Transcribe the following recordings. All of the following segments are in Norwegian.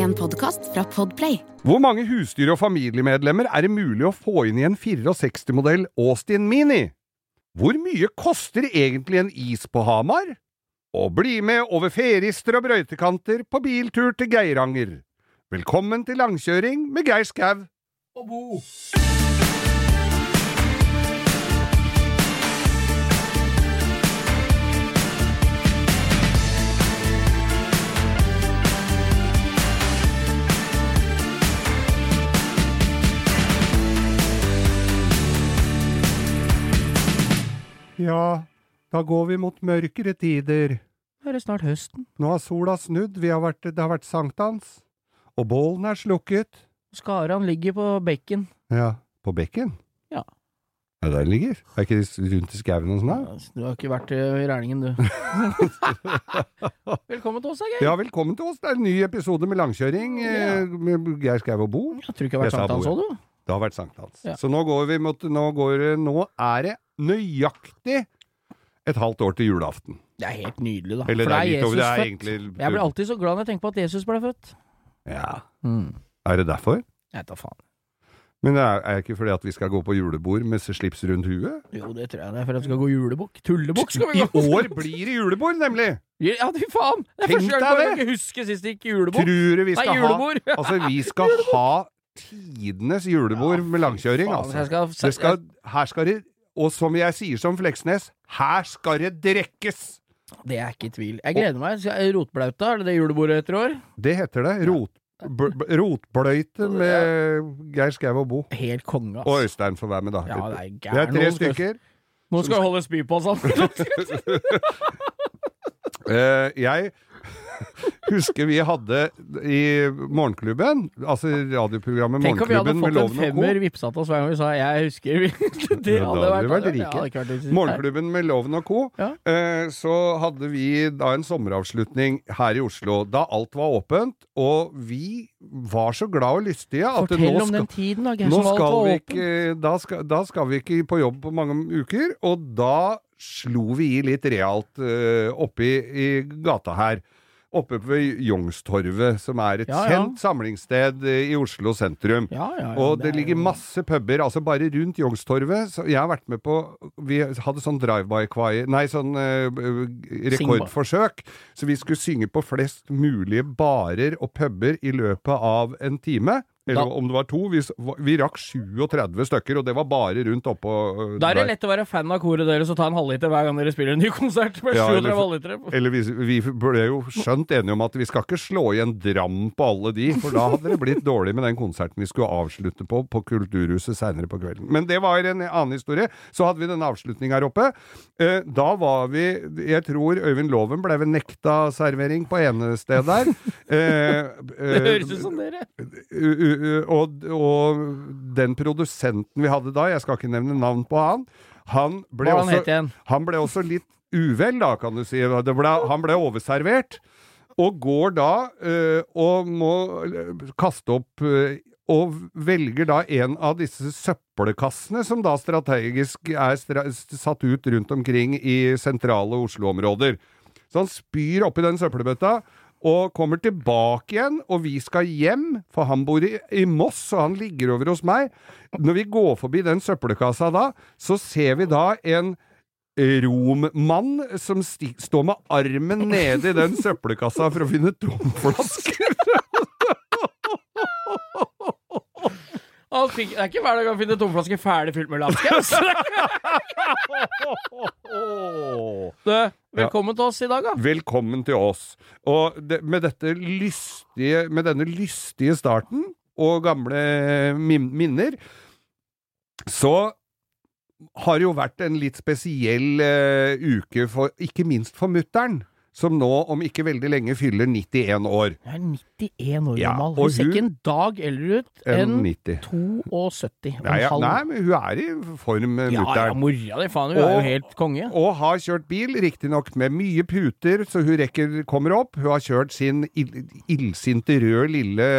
En podkast fra Podplay. Hvor mange husdyr og familiemedlemmer er det mulig å få inn i en 64-modell Austin Mini? Hvor mye koster egentlig en is på Hamar? Og bli med over ferister og brøytekanter på biltur til Geiranger. Velkommen til langkjøring med Geir Skau og Bo. Ja, da går vi mot mørkere tider. Nå er det snart høsten. Nå har sola snudd, vi har vært, det har vært sankthans, og bålene er slukket. Skaran ligger på bekken. Ja, på bekken? Ja. Ja, der den ligger. Er ikke det rundt i skauen og sånn? da? Du har ikke vært i Rælingen, du. Velkommen til oss, Geir. Ja, velkommen til oss. Det er en ny episode med langkjøring Ja. eh, med Geir Skau og Bo. Jeg tror ikke det har vært sa sankthans òg, du. Det har vært sankthans. Ja. Så nå går vi mot Nå, går, det- nå er det nøyaktig et halvt år til julaften. Det er helt nydelig, da. Eller For det er litt over, det er egentlig Jeg blir alltid så glad når jeg tenker på at Jesus ble født. Ja. Mm. Er det derfor? Jeg tar faen. Men det er, er ikke fordi at vi skal gå på julebord med slips rundt huet? Jo, det tror jeg det er for at vi skal gå julebukk. Tullebukk skal vi I år blir det julebord, nemlig! Ja, fy faen! Det er Tenk første gang jeg det! sist det gikk julebukk. Tror du vi Nei, skal ha! Altså, vi skal ha tidenes julebord med langkjøring, Faen, altså. skal, skal, her skal det Og som jeg sier som Fleksnes, her skal det drekkes! Det er ikke i tvil. Jeg gleder meg. Rotblauta, er det det julebordet etter år? Det heter det. Rot, rotbløyte med Geir Skau og Bo. Helt konge, ass. Og Øystein får være med, da. Ja, det er det er tre stykker. Nå skal jeg holde spy på oss, altså. Eh, jeg husker vi hadde i Morgenklubben, altså radioprogrammet Tenk om vi hadde fått en Loven og Co. femmer vippsa til oss hver gang vi sa 'jeg husker'. det Ja, hadde vi vært rike. ja, hadde vært- Morgenklubben med Loven og co. Ja. Eh, så hadde vi da en sommeravslutning her i Oslo, da alt var åpent, og vi var så glad og lystige at Fortell nå om skal, den tiden, da, nå skal vi ikke, da, skal, da skal vi ikke på jobb på mange uker, og da slo vi i litt realt uh, oppe i, i gata her. Oppe ved Youngstorget, som er et Ja, ja. kjent samlingssted eh, i Oslo sentrum. Ja, Og det, det ligger masse puber, altså bare rundt Youngstorget. Jeg har vært med på Vi hadde sånn drive-by-choir Nei, sånn uh, rekordforsøk. Så vi skulle synge på flest mulige barer og puber i løpet av en time. Eller Da- om det var to. Vi, vi rakk 37 stykker, og det var bare rundt oppå uh, Da er det lett å være fan av koret deres og ta en halvliter hver gang dere spiller en ny konsert. Ja, 37 eller- Eller vi, vi ble jo skjønt enige om at vi skal ikke slå igjen Dram på alle de, for da hadde det blitt dårlig med den konserten vi skulle avslutte på på Kulturhuset seinere på kvelden. Men det var en annen historie. Så hadde vi denne avslutningen her oppe. Uh, Da var vi Jeg tror Øyvind Loven ble vel nekta servering på ene sted der. Uh, Det høres ut som dere. Og, og den produsenten vi hadde da, jeg skal ikke nevne navn på han, han ble, han også, han ble også litt uvel, da, kan du si. Ble, han ble overservert, og går da øh, og må øh, kaste opp øh, og velger da en av disse søppelkassene som da strategisk er stra satt ut rundt omkring i sentrale Oslo-områder. Så han spyr oppi den søppelbøtta, og kommer tilbake igjen, og vi skal hjem, for han bor i, i Moss, og han ligger over hos meg. Når vi går forbi den søppelkassa da, så ser vi da en rommann som står med armen nede i den søppelkassa for å finne tomflasker. Han fikk, det er ikke hver dag han finner tomflaske ferdig fylt med lapskaus. velkommen velkommen til oss i dag, da. Velkommen til oss. Og det, med, lystige, med denne lystige starten og gamle min minner, så har det jo vært en litt spesiell uh, uke, for, ikke minst for mutter'n, som nå om ikke veldig lenge fyller 91 år. Hun er 91 år Ja, gammel. og Hun ser ikke en dag eldre ut Enn enn 90. 72 Nei, ja, nei, men hun er i form, ja, ja, mutter'n. mora di, faen. Hun er jo helt konge. Og har kjørt bil, riktignok med mye puter, så hun rekker kommer opp. Hun har kjørt sin ill- illsinte røde lille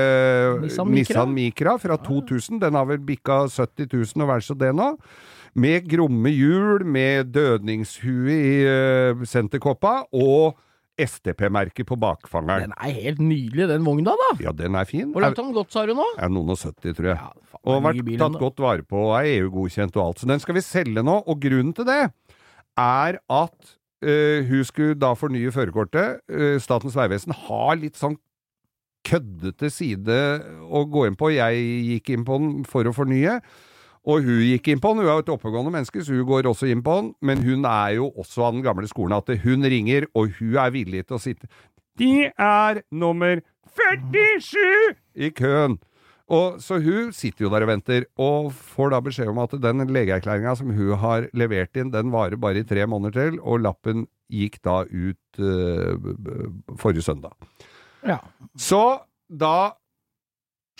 Nissan Micra. Nissan Micra fra 2000. Den har vel bikka 70 000 og vel så det nå. Med gromme hjul, med dødningshue i uh, senterkoppa, og STP-merket på bakfangeren. Den er helt nydelig, den vogna, da. Ja, den er fin. Hvor langt har den gått, sa du nå? Ja, noen og 70, tror jeg. Ja, faen, og vært bilen, tatt da. godt vare på og er EU-godkjent og alt. Så den skal vi selge nå, og grunnen til det er at eh, hun skulle da fornye førerkortet. Eh, Statens vegvesen har litt sånn køddete side å gå inn på. Jeg gikk inn på den for å fornye. Og hun gikk inn på han. hun er jo et oppegående menneske, så hun går også inn på han. Men hun er jo også av den gamle skolen at hun ringer, og hun er villig til å sitte De er nummer 47 i køen! Og Så hun sitter jo der og venter, og får da beskjed om at den legeerklæringa som hun har levert inn, den varer bare i tre måneder til, og lappen gikk da ut b- forrige søndag. Ja. Så da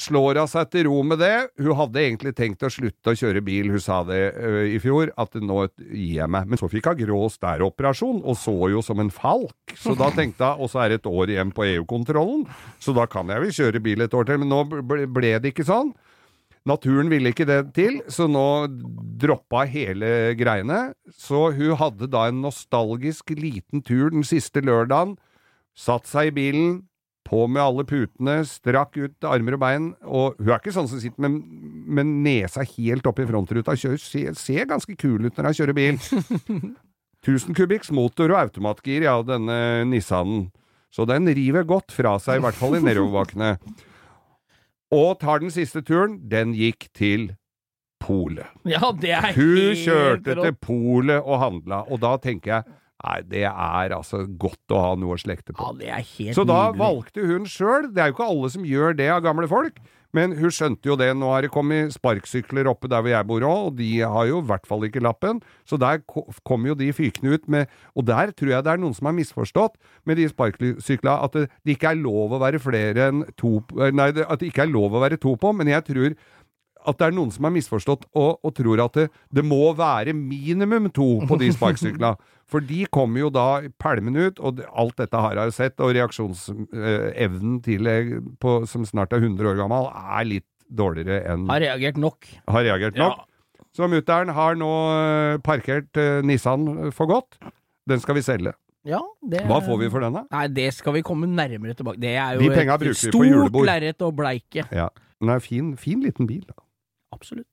slår hun seg til ro med det. Hun hadde egentlig tenkt å slutte å kjøre bil, hun sa det ø, i fjor, at nå gir jeg meg. Men så fikk hun grå stær-operasjon, og så jo som en falk. Så da tenkte hun, og så er det et år igjen på EU-kontrollen, så da kan jeg vel kjøre bil et år til. Men nå ble det ikke sånn. Naturen ville ikke det til, så nå droppa hele greiene. Så hun hadde da en nostalgisk liten tur den siste lørdagen. Satt seg i bilen, på med alle putene, strakk ut armer og bein, og hun er ikke sånn som sitter med, med nesa helt opp i frontruta, kjører, ser, ser ganske kul ut når hun kjører bil. 1000 kubikks motor og automatgir, ja, denne Nissanen. Så den river godt fra seg, i hvert fall i nedoverbakkene. Og tar den siste turen, den gikk til Polet. ja, det er Hun helt kjørte til Polet og handla, og da tenker jeg Nei, det er altså godt å ha noe å slekte på. Ja, det er helt Så da nydelig. valgte hun sjøl. Det er jo ikke alle som gjør det av gamle folk. Men hun skjønte jo det. Nå har det kommet sparksykler oppe der hvor jeg bor òg, og de har jo i hvert fall ikke lappen. Så der ko- kom jo de fykende ut med Og der tror jeg det er noen som har misforstått med de sparkesykla, at det, ikke er lov å være flere enn to Nei, at det ikke er lov å være to på, men jeg tror at det er noen som har misforstått og, og tror at det, det må være minimum to på de sparkesyklene. For de kommer jo da pælmende ut, og alt dette har jeg sett, og reaksjonsevnen til jeg på, som snart er 100 år gammel, er litt dårligere enn Har reagert nok. har reagert nok. Så mutter'n har nå eh, parkert eh, Nissan for godt. Den skal vi selge. Ja, det Hva får vi for den, da? Nei, det skal vi komme nærmere tilbake. Det er jo et stort lerret å bleike. Ja. Den er fin, fin liten bil. da. Absolutt.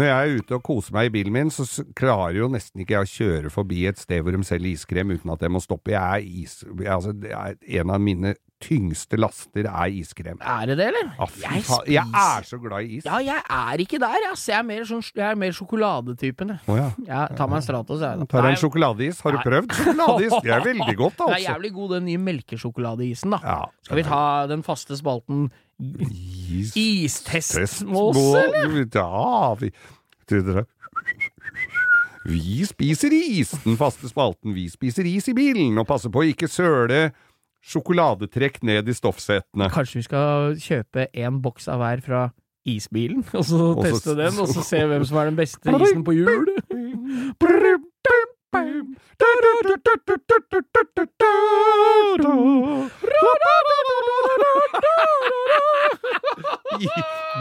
Når jeg er ute og koser meg i bilen min, så klarer jo nesten ikke jeg å kjøre forbi et sted hvor de selger iskrem uten at jeg må stoppe. Jeg er is... Altså, det er en av mine tyngste laster er iskrem. Er det det, eller? Ah, Jeg spiser... jeg er så glad i is. Ja, jeg er ikke der, ass. Jeg er mer, sånn, jeg er mer sjokoladetypen, jeg. Å ja. Jeg tar meg en Stratos, jeg. Tar en sjokoladeis. Har du Nei. prøvd sjokoladeis? Det er veldig godt, altså. Det er altså. jævlig god, den nye melkesjokoladeisen, da. Ja. Skal vi ta den faste spalten Is... Istestmåse, eller? Ja, vi Tror dere Vi spiser is, den faste spalten. Vi spiser is i bilen, og passer på å ikke søle sjokoladetrekk ned i stoffsetene. Kanskje vi skal kjøpe en boks av hver fra isbilen, og så teste den, og så se hvem som er den beste isen på hjul?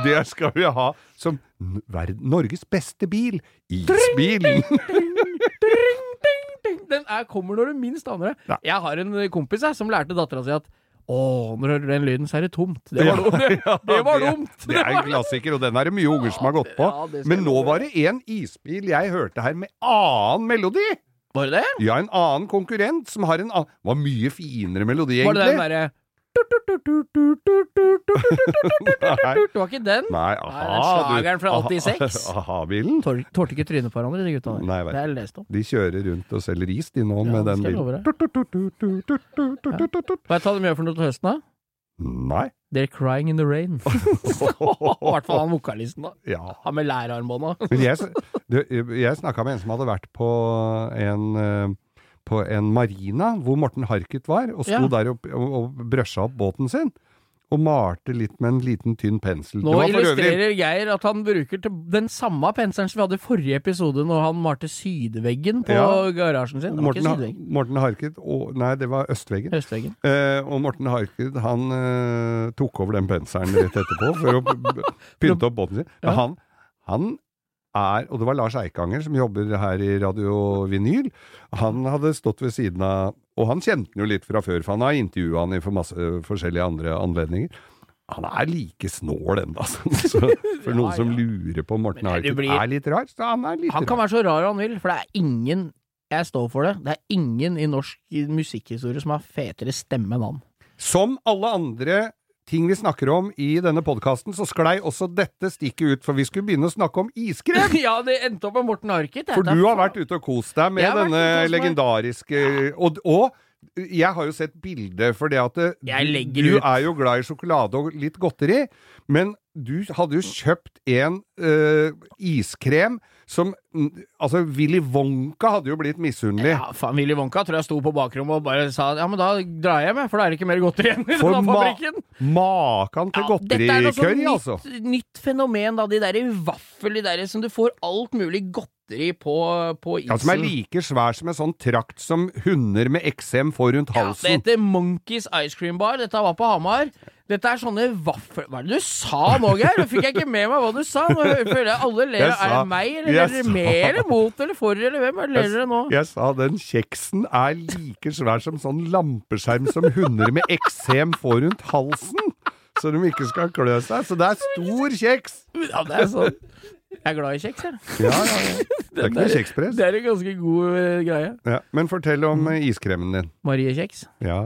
Det skal vi ha som Norges beste bil. Isbilen. Den er, kommer når du minst aner det. Ja. Jeg har en kompis jeg, som lærte dattera si at å, når du hører den lyden, så er det tomt. Det var, dumt. det, det var dumt. Det er en klassiker, og den er det mye unger som har gått på. Ja, Men nå var det en isbil jeg hørte her med annen melodi. Var det det? Ja, en annen konkurrent som har en annen Var mye finere melodi, egentlig. Var det den der derre. Det var ikke den? Nei, Nei, aha. den slageren fra 86. Aha-bilen. Tår- Tålte ikke trynet på hverandre, de gutta der. Nei, jeg vet. det har jeg lest om. De kjører rundt og selger is, de nå, Ja, med det den skal jeg bilen. Hva tar de gjør for noe til høsten, da? Nei. They're crying in the rain. I hvert fall han vokalisten, da. Ja. Han med lærarmbånda. Men jeg, du, jeg snakka med en som hadde vært på en eh, på en marina hvor Morten Harket var, og sto Ja. der og, og, og brøsja opp båten sin. Og malte litt med en liten, tynn pensel. Nå illustrerer Geir at han bruker den samme penselen som vi hadde i forrige episode, når han malte sydveggen på Ja. garasjen sin. Det var Morten, ikke sydveggen. Morten Harket og, Nei, det var østveggen. østveggen. Eh, og Morten Harket han eh, tok over den penselen rett etterpå for å pynte opp båten sin. Ja. Han, han er Og det var Lars Eikanger som jobber her i Radio Vinyl. Han hadde stått ved siden av Og han kjente han jo litt fra før, for han har intervjua han i for masse forskjellige andre anledninger. Han er like snål ennå, altså. Så for noen Ja, som ja. lurer på Morten Harket blir- er litt rar, så han er litt Han kan rar. være så rar han vil, for det er ingen Jeg står for det. Det er ingen i norsk musikkhistorie som har fetere stemme enn han. Som alle andre ting vi snakker om i denne podkasten, så sklei også dette stikket ut, for vi skulle begynne å snakke om iskrem. ja, det endte opp med Morten Harket. For du har vært ute og kost deg med denne legendariske ja. og, og jeg har jo sett bilde, for det at Jeg du ut. er jo glad i sjokolade og litt godteri, men du hadde jo kjøpt en øh, iskrem som Altså, Willy Wonka hadde jo blitt misunnelig. Ja, faen, Willy Wonka tror jeg sto på bakrommet og bare sa ja, men da drar jeg hjem, for da er det ikke mer godteri igjen i denne fabrikken. Makan til Ja, dette er noe sånn godterikørri, nytt, altså. nytt fenomen, da. De derre vaffel, de derre som du får alt mulig godteri på, på isen. Ja, Som er like svær som en sånn trakt som hunder med eksem får rundt halsen. Ja, det heter Monkeys Ice Cream Bar. Dette var på Hamar. Dette er sånne vaffel... Hva er det du sa nå, Geir? Nå fikk jeg ikke med meg hva du sa. Nå føler jeg alle ler. Jeg Er det meg, eller ler er dere med, eller mot, eller for, eller hvem? Ler dere nå? Jeg sa den kjeksen er like svær som sånn lampeskjerm som hunder med eksem får rundt halsen. Så de ikke skal klø seg. Så det er stor kjeks! Ja, det er sånn. Jeg er glad i kjeks, jeg. Ja, ja, ja. Det er ikke noe kjekspress. Det er en ganske god eh, greie. Ja. Men fortell om eh, iskremen din. Marie Kjeks. Ja.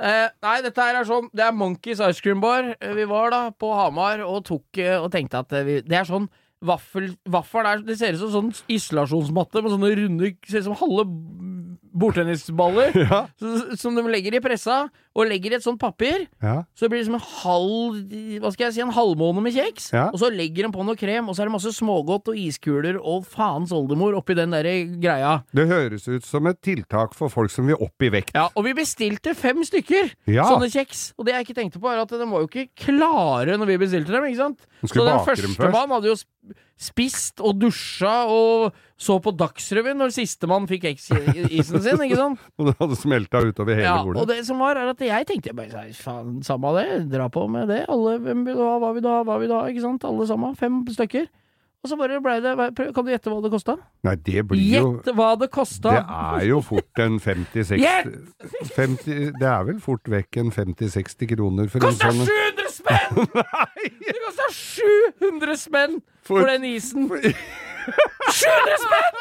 Eh, nei, dette her er sånn Det er Monkeys Ice Cream Bar. Eh, Vi var da på Hamar og tok eh, og tenkte at eh, vi, det er sånn vaffel vaffel er Det ser ut som sånn isolasjonsmatte med sånne runde Ser ut som halve bordtennisballer. Ja. Som de legger i pressa, og legger i et sånt papir. ja. Så det blir som en halv Hva skal jeg si, en halvmåne med kjeks. Ja. Og så legger de på noe krem, og så er det masse smågodt og iskuler og faens oldemor oppi den der greia. Det høres ut som et tiltak for folk som vil opp i vekt. Ja, og vi bestilte fem stykker Ja. sånne kjeks. Og det jeg ikke tenkte på, er at de var jo ikke klare når vi bestilte dem, ikke sant? Så den førstemann første mann hadde jo spist og dusja og så på Dagsrevyen når sistemann fikk eks-isen sin, ikke sant? Og det hadde smelta utover hele Ja, og det som var, er at jeg tenkte bare faen, samme det, dra på med det. Alle, hvem vil du ha, hva vil du ha, hva vil du ha, ikke sant? Alle sammen. Fem stykker. Og så bare blei det Kan du gjette hva det kosta? Nei, det blir jo Gjett hva det kosta! Det er jo fort en 50-60 Det er vel fort vekk en 50-60 kroner for en Kosta sånn 700 spenn! Det kosta 700 spenn for, For- den isen! 700 spenn!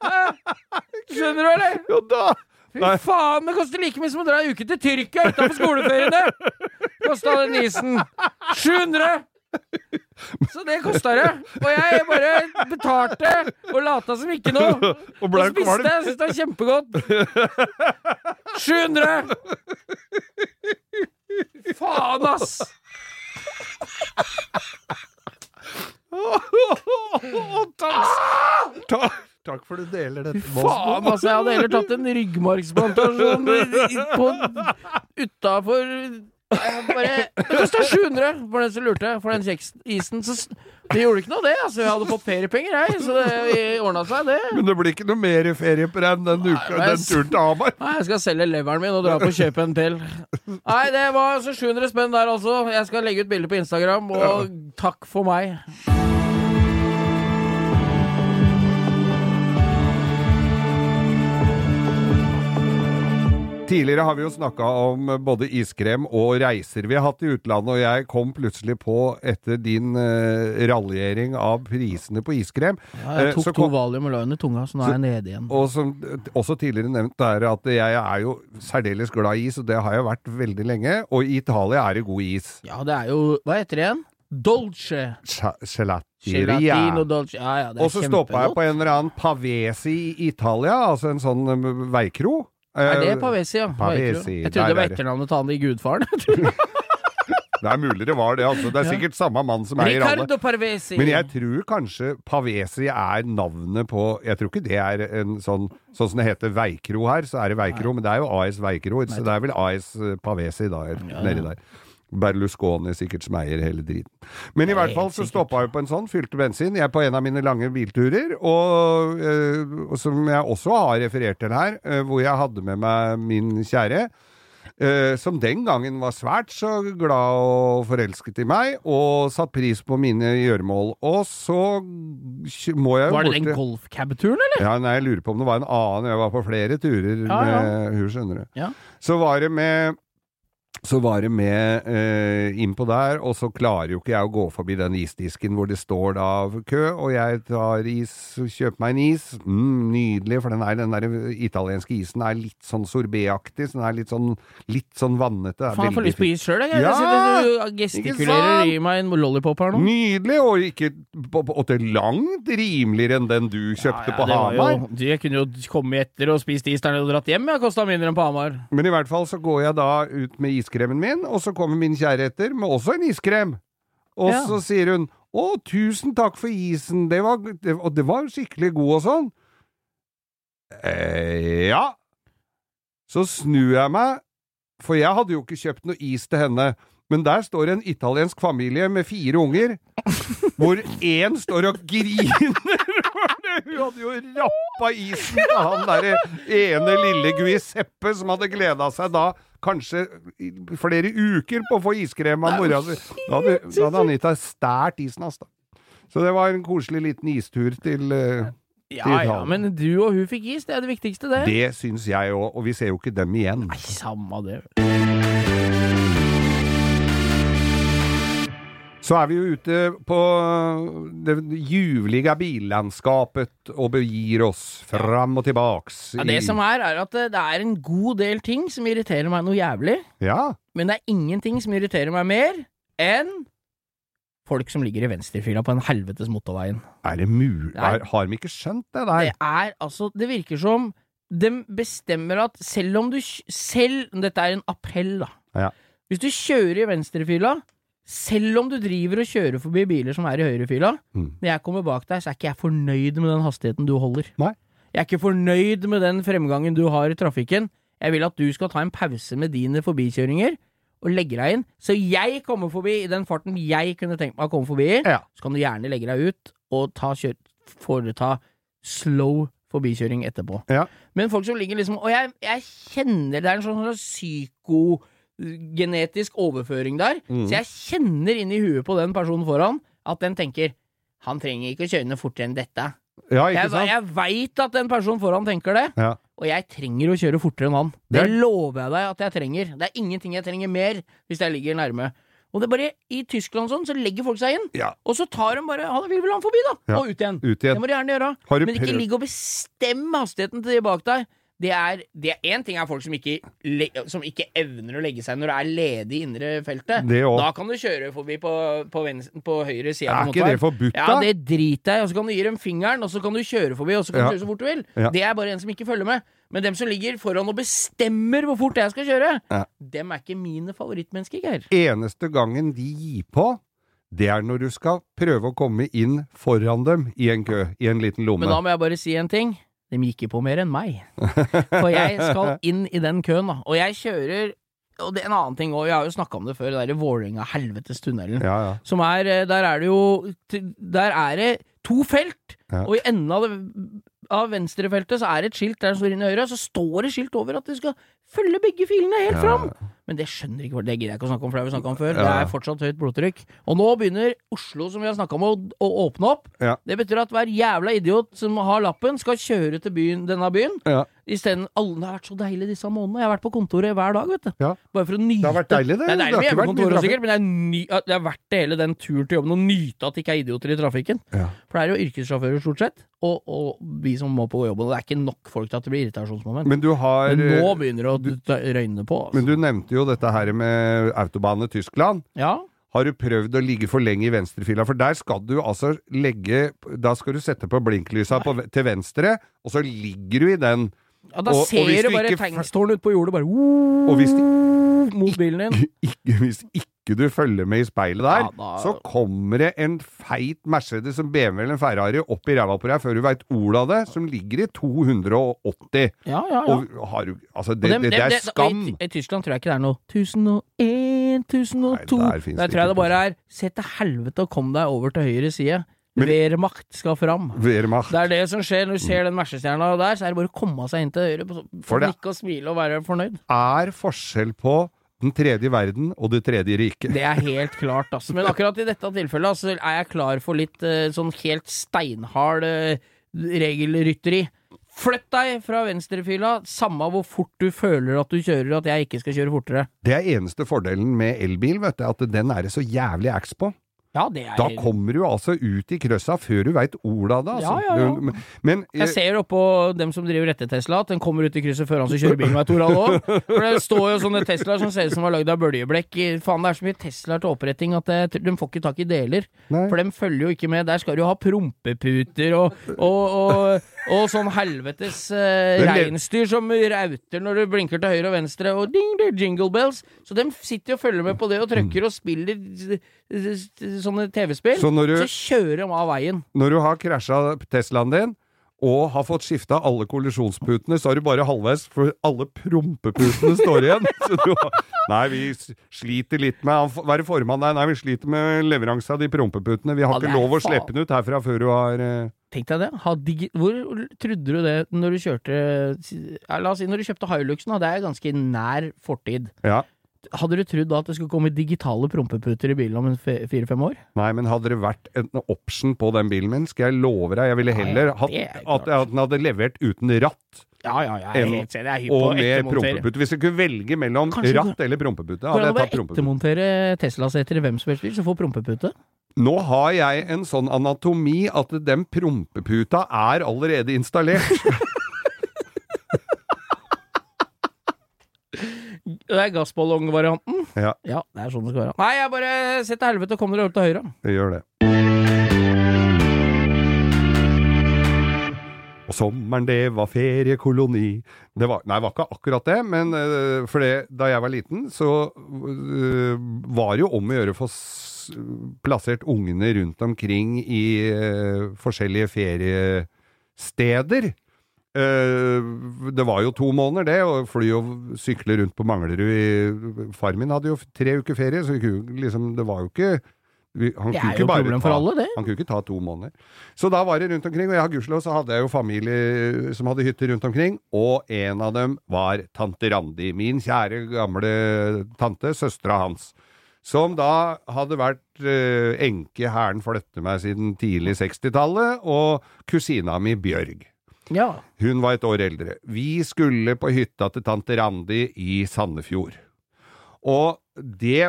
Skjønner du, eller? Jo da! Fy Nei. faen, det koster like mye som å dra en uke til Tyrkia utafor skoleferiene! Kosta den isen. 700! Så det kosta det. Og jeg bare betalte og lata som ikke noe. Og Og spiste. Jeg syntes det var kjempegodt. 700! Faen, ass! takk, takk, takk for du deler dette med oss. Faen, altså, jeg hadde heller tatt en ryggmargsplantasjon på- utafor Det kosta 700 for den som lurte, for den kjeksisen. Så det gjorde ikke noe, det. Altså, jeg hadde fått feriepenger, jeg, så det ordna seg, det. Men det blir ikke noe mer ferie på den, den, uka, Nei, den turen til Hamar. Nei, jeg skal selge leveren min og dra på og kjøpe en til. Nei, det var altså 700 spenn der, altså. Jeg skal legge ut bilde på Instagram, og takk for meg. Tidligere har vi jo snakka om både iskrem og reiser vi har hatt i utlandet, og jeg kom plutselig på, etter din uh, raljering av prisene på iskrem Ja, jeg tok tok kom, to valium og la under tunga, så nå er jeg nede igjen. Og som eh, også tidligere nevnt, er at jeg er jo særdeles glad i is, og det har jeg vært veldig lenge. Og i Italia er det god is. Ja, det er jo Hva heter det igjen? Dolce. Cha- Gelatino dolce. Ja, ja, det er Og så stoppa jeg på en eller annen Pavesi i Italia, altså en sånn um, veikro. Er det Eh, Pavesi, ja? Pavesi, Jeg trodde det var er etternavnet til han i Gudfaren. Det er mulig det var det, altså. Det er sikkert samme mann som eier alle. Ricardo Parvesi. Men jeg tror kanskje Pavesi er navnet på Jeg tror ikke det er en sånn Sånn som det heter Veikro her, så er det Veikro, men det er jo AS Veikro, så det er vel AS Pavesi da, nedi der. Berlusconi sikkert som eier hele driten. Men i er hvert fall så stoppa jeg på en sånn, fylte bensin. Jeg er på en av mine lange bilturer, og, øh, som jeg også har referert til her, øh, hvor jeg hadde med meg min kjære. eh, som den gangen var svært så glad og forelsket i meg, og satt pris på mine gjøremål. Og så må jeg jo Var det den golfcab-turen, eller? Ja, nei, jeg lurer på om det var en annen. Jeg var på flere turer Ja, ja. med hun, skjønner du. Ja. Så var det med så var det med eh, innpå der, og så klarer jo ikke jeg å gå forbi den isdisken hvor det står da kø, og jeg tar is, kjøper meg en is. Mm, nydelig, for den, er, den der italienske isen er litt sånn sorbetaktig, så den er litt sånn, litt sånn vannete. Faen, jeg får lyst på is sjøl, jeg. Ja! jeg. du gestikulerer i meg en lollipop her nå. Nydelig, og ikke og til langt rimeligere enn den du kjøpte på ja, på Hamar. Jo, jeg kunne jo kommet etter og spist is der nede og dratt hjem. jeg kosta mindre enn på Hamar. Men i hvert fall så går jeg da ut med iskremen min, og så kommer min kjære etter med også en iskrem. Og Ja. så sier hun 'Å, tusen takk for isen, det var, det, og det var skikkelig god og sånn'. Eh, ja. Så snur jeg meg, for jeg hadde jo ikke kjøpt noe is til henne. Men der står en italiensk familie med fire unger, hvor én står og griner. Hun hadde jo rappa isen til han derre ene lille Guiseppe som hadde gleda seg da kanskje flere uker på å få iskrem av mora si. Da hadde, da hadde Anita stært isen hans, da. Så det var en koselig liten istur til uh, Ja, ja, men du og hun fikk is, det er det viktigste, det. Det syns jeg òg, og vi ser jo ikke dem igjen. Nei, samme det. Så er vi jo ute på det ljuvlige billandskapet og begir oss fram og tilbaks. Ja, det som er, er at det det er en god del ting som irriterer meg noe jævlig, Ja, men det er ingenting som irriterer meg mer enn folk som ligger i venstrefila på den helvetes motorveien. er det mulig? Har, de ikke skjønt det der? Det er altså Det virker som de bestemmer at selv om du Selv Dette er en appell, da. Ja. Hvis du kjører i venstrefila, selv om du driver og kjører forbi biler som er i høyrefila, Mm. når jeg kommer bak deg, så er ikke jeg fornøyd med den hastigheten du holder. Nei. Jeg er ikke fornøyd med den fremgangen du har i trafikken. Jeg vil at du skal ta en pause med dine forbikjøringer og legge deg inn, så jeg kommer forbi i den farten jeg kunne tenkt meg å komme forbi i. Ja. Så kan du gjerne legge deg ut og ta kjør, foreta slow forbikjøring etterpå. Ja. Men folk som ligger liksom Og jeg, jeg kjenner det er en sånn sånn psykogenetisk overføring der, Mm. så jeg kjenner inn i huet på den personen foran at den tenker han trenger ikke å kjøre noe fortere enn dette. Ja, ikke Jeg, jeg veit at den personen foran tenker det, Ja. og jeg trenger å kjøre fortere enn han. Det Det er- lover jeg deg at jeg trenger. Det er ingenting jeg trenger mer hvis jeg ligger nærme. Og det er bare I Tyskland sånn, så legger folk seg inn, Ja. og så tar de bare Han vil vel han forbi, da! Ja. Og ut igjen. Ut Det må de gjerne gjøre. Du Men ikke ligg og bestem hastigheten til de bak deg. Det er det Én ting er folk som ikke, som ikke evner å legge seg når det er ledig i indre feltet. Da kan du kjøre forbi på, på, venstre, på høyre side. Er ikke det forbudt, da? Ja, det driter jeg i. Og så kan du gi dem fingeren, og så kan du kjøre forbi, og så kan Ja. du kjøre så fort du vil. Ja. Det er bare en som ikke følger med. Men dem som ligger foran og bestemmer hvor fort jeg skal kjøre, Ja. dem er ikke mine favorittmennesker, Geir. Eneste gangen de gir på, det er når du skal prøve å komme inn foran dem i en kø, i en liten lomme. Men da må jeg bare si en ting. De gikk ikke på mer enn meg. For jeg skal inn i den køen, da. Og jeg kjører Og det er en annen ting òg, jeg har jo snakka om det før, det derre Vålerenga-helvetes-tunnelen. Ja, ja. Som er eh, Der er det jo Der er det to felt, Ja. og i enden av, det, av venstrefeltet så er det et skilt der som står inn i høyre, så står det skilt over at de skal følge begge filene helt fram! Men det skjønner ikke det gidder jeg ikke å snakke om, for det har vi snakka om før. Det er fortsatt høyt blodtrykk. Og nå begynner Oslo, som vi har snakka om, å, å åpne opp. Ja. Det betyr at hver jævla idiot som har lappen, skal kjøre til byen, denne byen. Ja. Isteden alle, har vært så deilig disse månedene. Jeg har vært på kontoret hver dag, vet du. Ja. Bare for å nyte Det har vært deilig, det. Det er deilig med hjemmekontoret, sikkert, men det er, ny, det er verdt det hele den turen til jobben å nyte at det ikke er idioter i trafikken. Ja. For det er jo yrkessjåfører, stort sett, og, og vi som må på jobben. Og det er ikke nok folk til at det blir irritasjonsmoment. Men, Men du har nå begynner det å røyne på. Altså. Men du nevnte jo dette her med autobane Tyskland. ja. Har du prøvd å ligge for lenge i venstrefila? For der skal du altså legge Da skal du sette på blinklysa på, til venstre, og så ligger du i den. ja, da og- og ser hvis du bare ikke tegnstårnet ut på jordet, bare Og hvis de- mot bilen din. Ikke, hvis ikke du følger med i speilet der, Ja, da- så kommer det en feit Mercedes, som BMW eller en Ferrari opp i ræva på deg før du veit ordet av det, som ligger i 280. Ja, ja, ja. Og har du Altså, det, dem- det, det er skam. I, I Tyskland tror jeg ikke det er noe 1001, 1002 Nei, der Der tror jeg det bare er Se til helvete og kom deg over til høyre side. Wehrmacht skal fram. Wehrmacht. Det er det som skjer når du ser den Mercestjerna der, så er det bare å komme seg inn til høyre, For for nikke og smile og være fornøyd. er forskjell på den tredje verden og det tredje riket. Det er helt klart, altså. Men akkurat i dette tilfellet altså, er jeg klar for litt eh, sånn helt steinhard eh, regelrytteri. Flytt deg fra venstrefila, samme hvor fort du føler at du kjører, at jeg ikke skal kjøre fortere. Det er eneste fordelen med elbil, vet du, at den er det så jævlig ax på. Ja, det er Da kommer du altså ut i krøssa før du veit ordet av det, altså. Ja, ja, ja. Men Jeg ser oppå dem som driver rette-Tesla, at den kommer ut i krysset før han som kjører bilen veit ordet òg. For det står jo sånne Teslaer som ser ut som var lagd av bøljeblekk. Faen, det er så mye Teslaer til oppretting at det, de får ikke tak i deler. Nei. For dem følger jo ikke med. Der skal du ha prompeputer og, og, og, og sånn helvetes uh, reinsdyr som rauter når du blinker til høyre og venstre, og ding, ding, jingle bells. Så dem sitter og følger med på det og trykker og spiller s- sånne TV-spill. Så så kjører de av veien. Når du har krasja Teslaen din, og har fått skifta alle kollisjonsputene, så er du bare halvveis, for alle prompeputene står igjen. Så du har, nei, vi sliter litt med Hva er det formann der? Nei, vi sliter med leveranse av de prompeputene. Vi har Ja, ikke lov å slippe den ut herfra før du har uh... Tenk deg det. Digi Hvor trodde du det når du kjørte ja, La oss si når du kjøpte Hiluxen, da. Det er ganske nær fortid. Ja. Hadde du trodd da at det skulle komme digitale prompeputer i bilen om fire-fem år? Nei, men hadde det vært en option på den bilen min, skal jeg love deg, jeg ville heller ja, hatt at, at den hadde levert uten ratt Ja, ja, jeg er En- helt enig. Jeg er og med prompepute. Hvis jeg kunne velge mellom Kanskje ratt eller prompepute, hadde jeg å bare tatt ettermontere Tesla-seter i hvem som helst bil, så får prompepute? Nå har jeg en sånn anatomi at den prompeputa er allerede installert. Det er gassballongvarianten. Ja, Ja, det er sånn det skal være. Nei, jeg bare Se til helvete og kom dere over til høyre. det gjør det. Og sommeren, det var feriekoloni. Det var, nei, det var ikke akkurat det, men uh, for det, da jeg var liten, så uh, var det jo om å gjøre å få plassert ungene rundt omkring i uh, forskjellige feriesteder. Eh, det var jo to måneder, det, å fly og sykle rundt på Manglerud i Far min hadde jo tre uker ferie, så liksom, det var jo ikke vi, han Det er jo problem for ta- alle, det. Han kunne ikke ta to måneder. Så da var det rundt omkring, og jeg har gudskjelov så hadde jeg jo familie som hadde hytter rundt omkring, og en av dem var tante Randi, min kjære gamle tante, søstera hans. Som da hadde vært eh, enke hæren flytte meg siden tidlig 60-tallet, og kusina mi Bjørg. Ja. Hun var et år eldre. Vi skulle på hytta til tante Randi i Sandefjord. Og det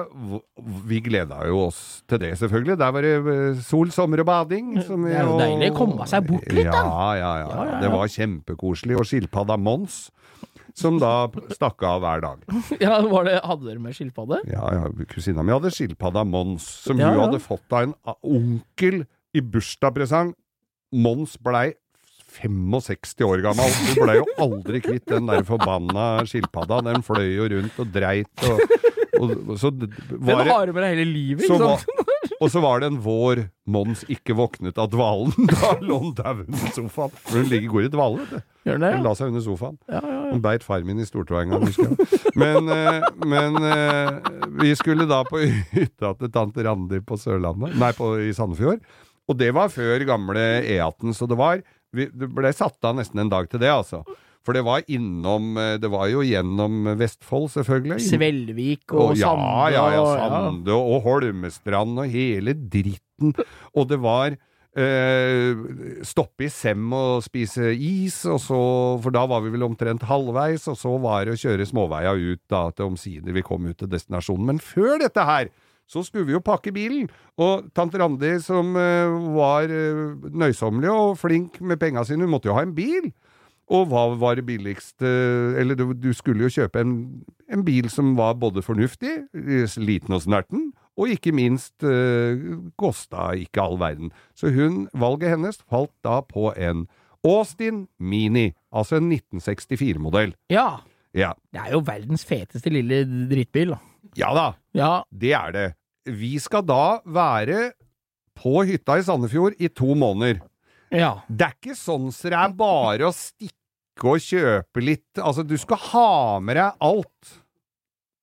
Vi gleda jo oss til det, selvfølgelig. Der var det eh, sol, sommer og bading. som Det er jo deilig å komme seg bort litt, da. Ja, ja, ja. Ja, ja, ja. Det var kjempekoselig. Og skilpadda Mons, som da stakk av hver dag. ja var det, hadde dere med skilpadde? Ja, ja, Kusina mi hadde skilpadda Mons, som hun hadde fått av en onkel i bursdagspresang. Mons blei 65 år gammel. Du blei jo aldri kvitt den der forbanna skilpadda. Den fløy jo rundt og dreit og, og, og så var Den har du med deg hele livet, ikke sant? og så var det en vår Mons ikke våknet av dvalen. Da lå han dau under sofaen. For hun ligger går i dvale, vet du. Gjør den det? Hun la seg under sofaen. Ja, ja, ja. Hun beit far min i stortåa en gang, husker jeg. Men, eh, men eh, vi skulle da på hytta til tante Randi på Sørlandet, nei, på, i Sandefjord. Og det var før gamle E18, så det var vi, Det ble satt av nesten en dag til det, altså. For det var innom eh, Det var jo gjennom Vestfold, selvfølgelig. Svelvik og, og Sande ja, ja, og Sande og Holmestrand og hele dritten. Og det var eh, stoppe i Sem og spise is, og så, for da var vi vel omtrent halvveis, og så var det å kjøre småveia ut da, til omsider vi kom ut til destinasjonen. Men før dette her, så skulle vi jo pakke bilen, og tante Randi som eh, var eh, nøysommelig og flink med penga sine, hun måtte jo ha en bil. Og hva var det billigste Eller du, skulle jo kjøpe en, en bil som var både fornuftig, eh, liten og snerten, og ikke minst eh, kosta ikke all verden. Så hun, valget hennes falt da på en Austin Mini, altså en 1964-modell. Ja. Ja. Det er jo verdens feteste lille drittbil, da. ja da, Ja. det er det. Vi skal da være på hytta i Sandefjord i to måneder. Ja. Det er ikke sånn så det er bare å stikke og kjøpe litt Altså, du skal ha med deg alt.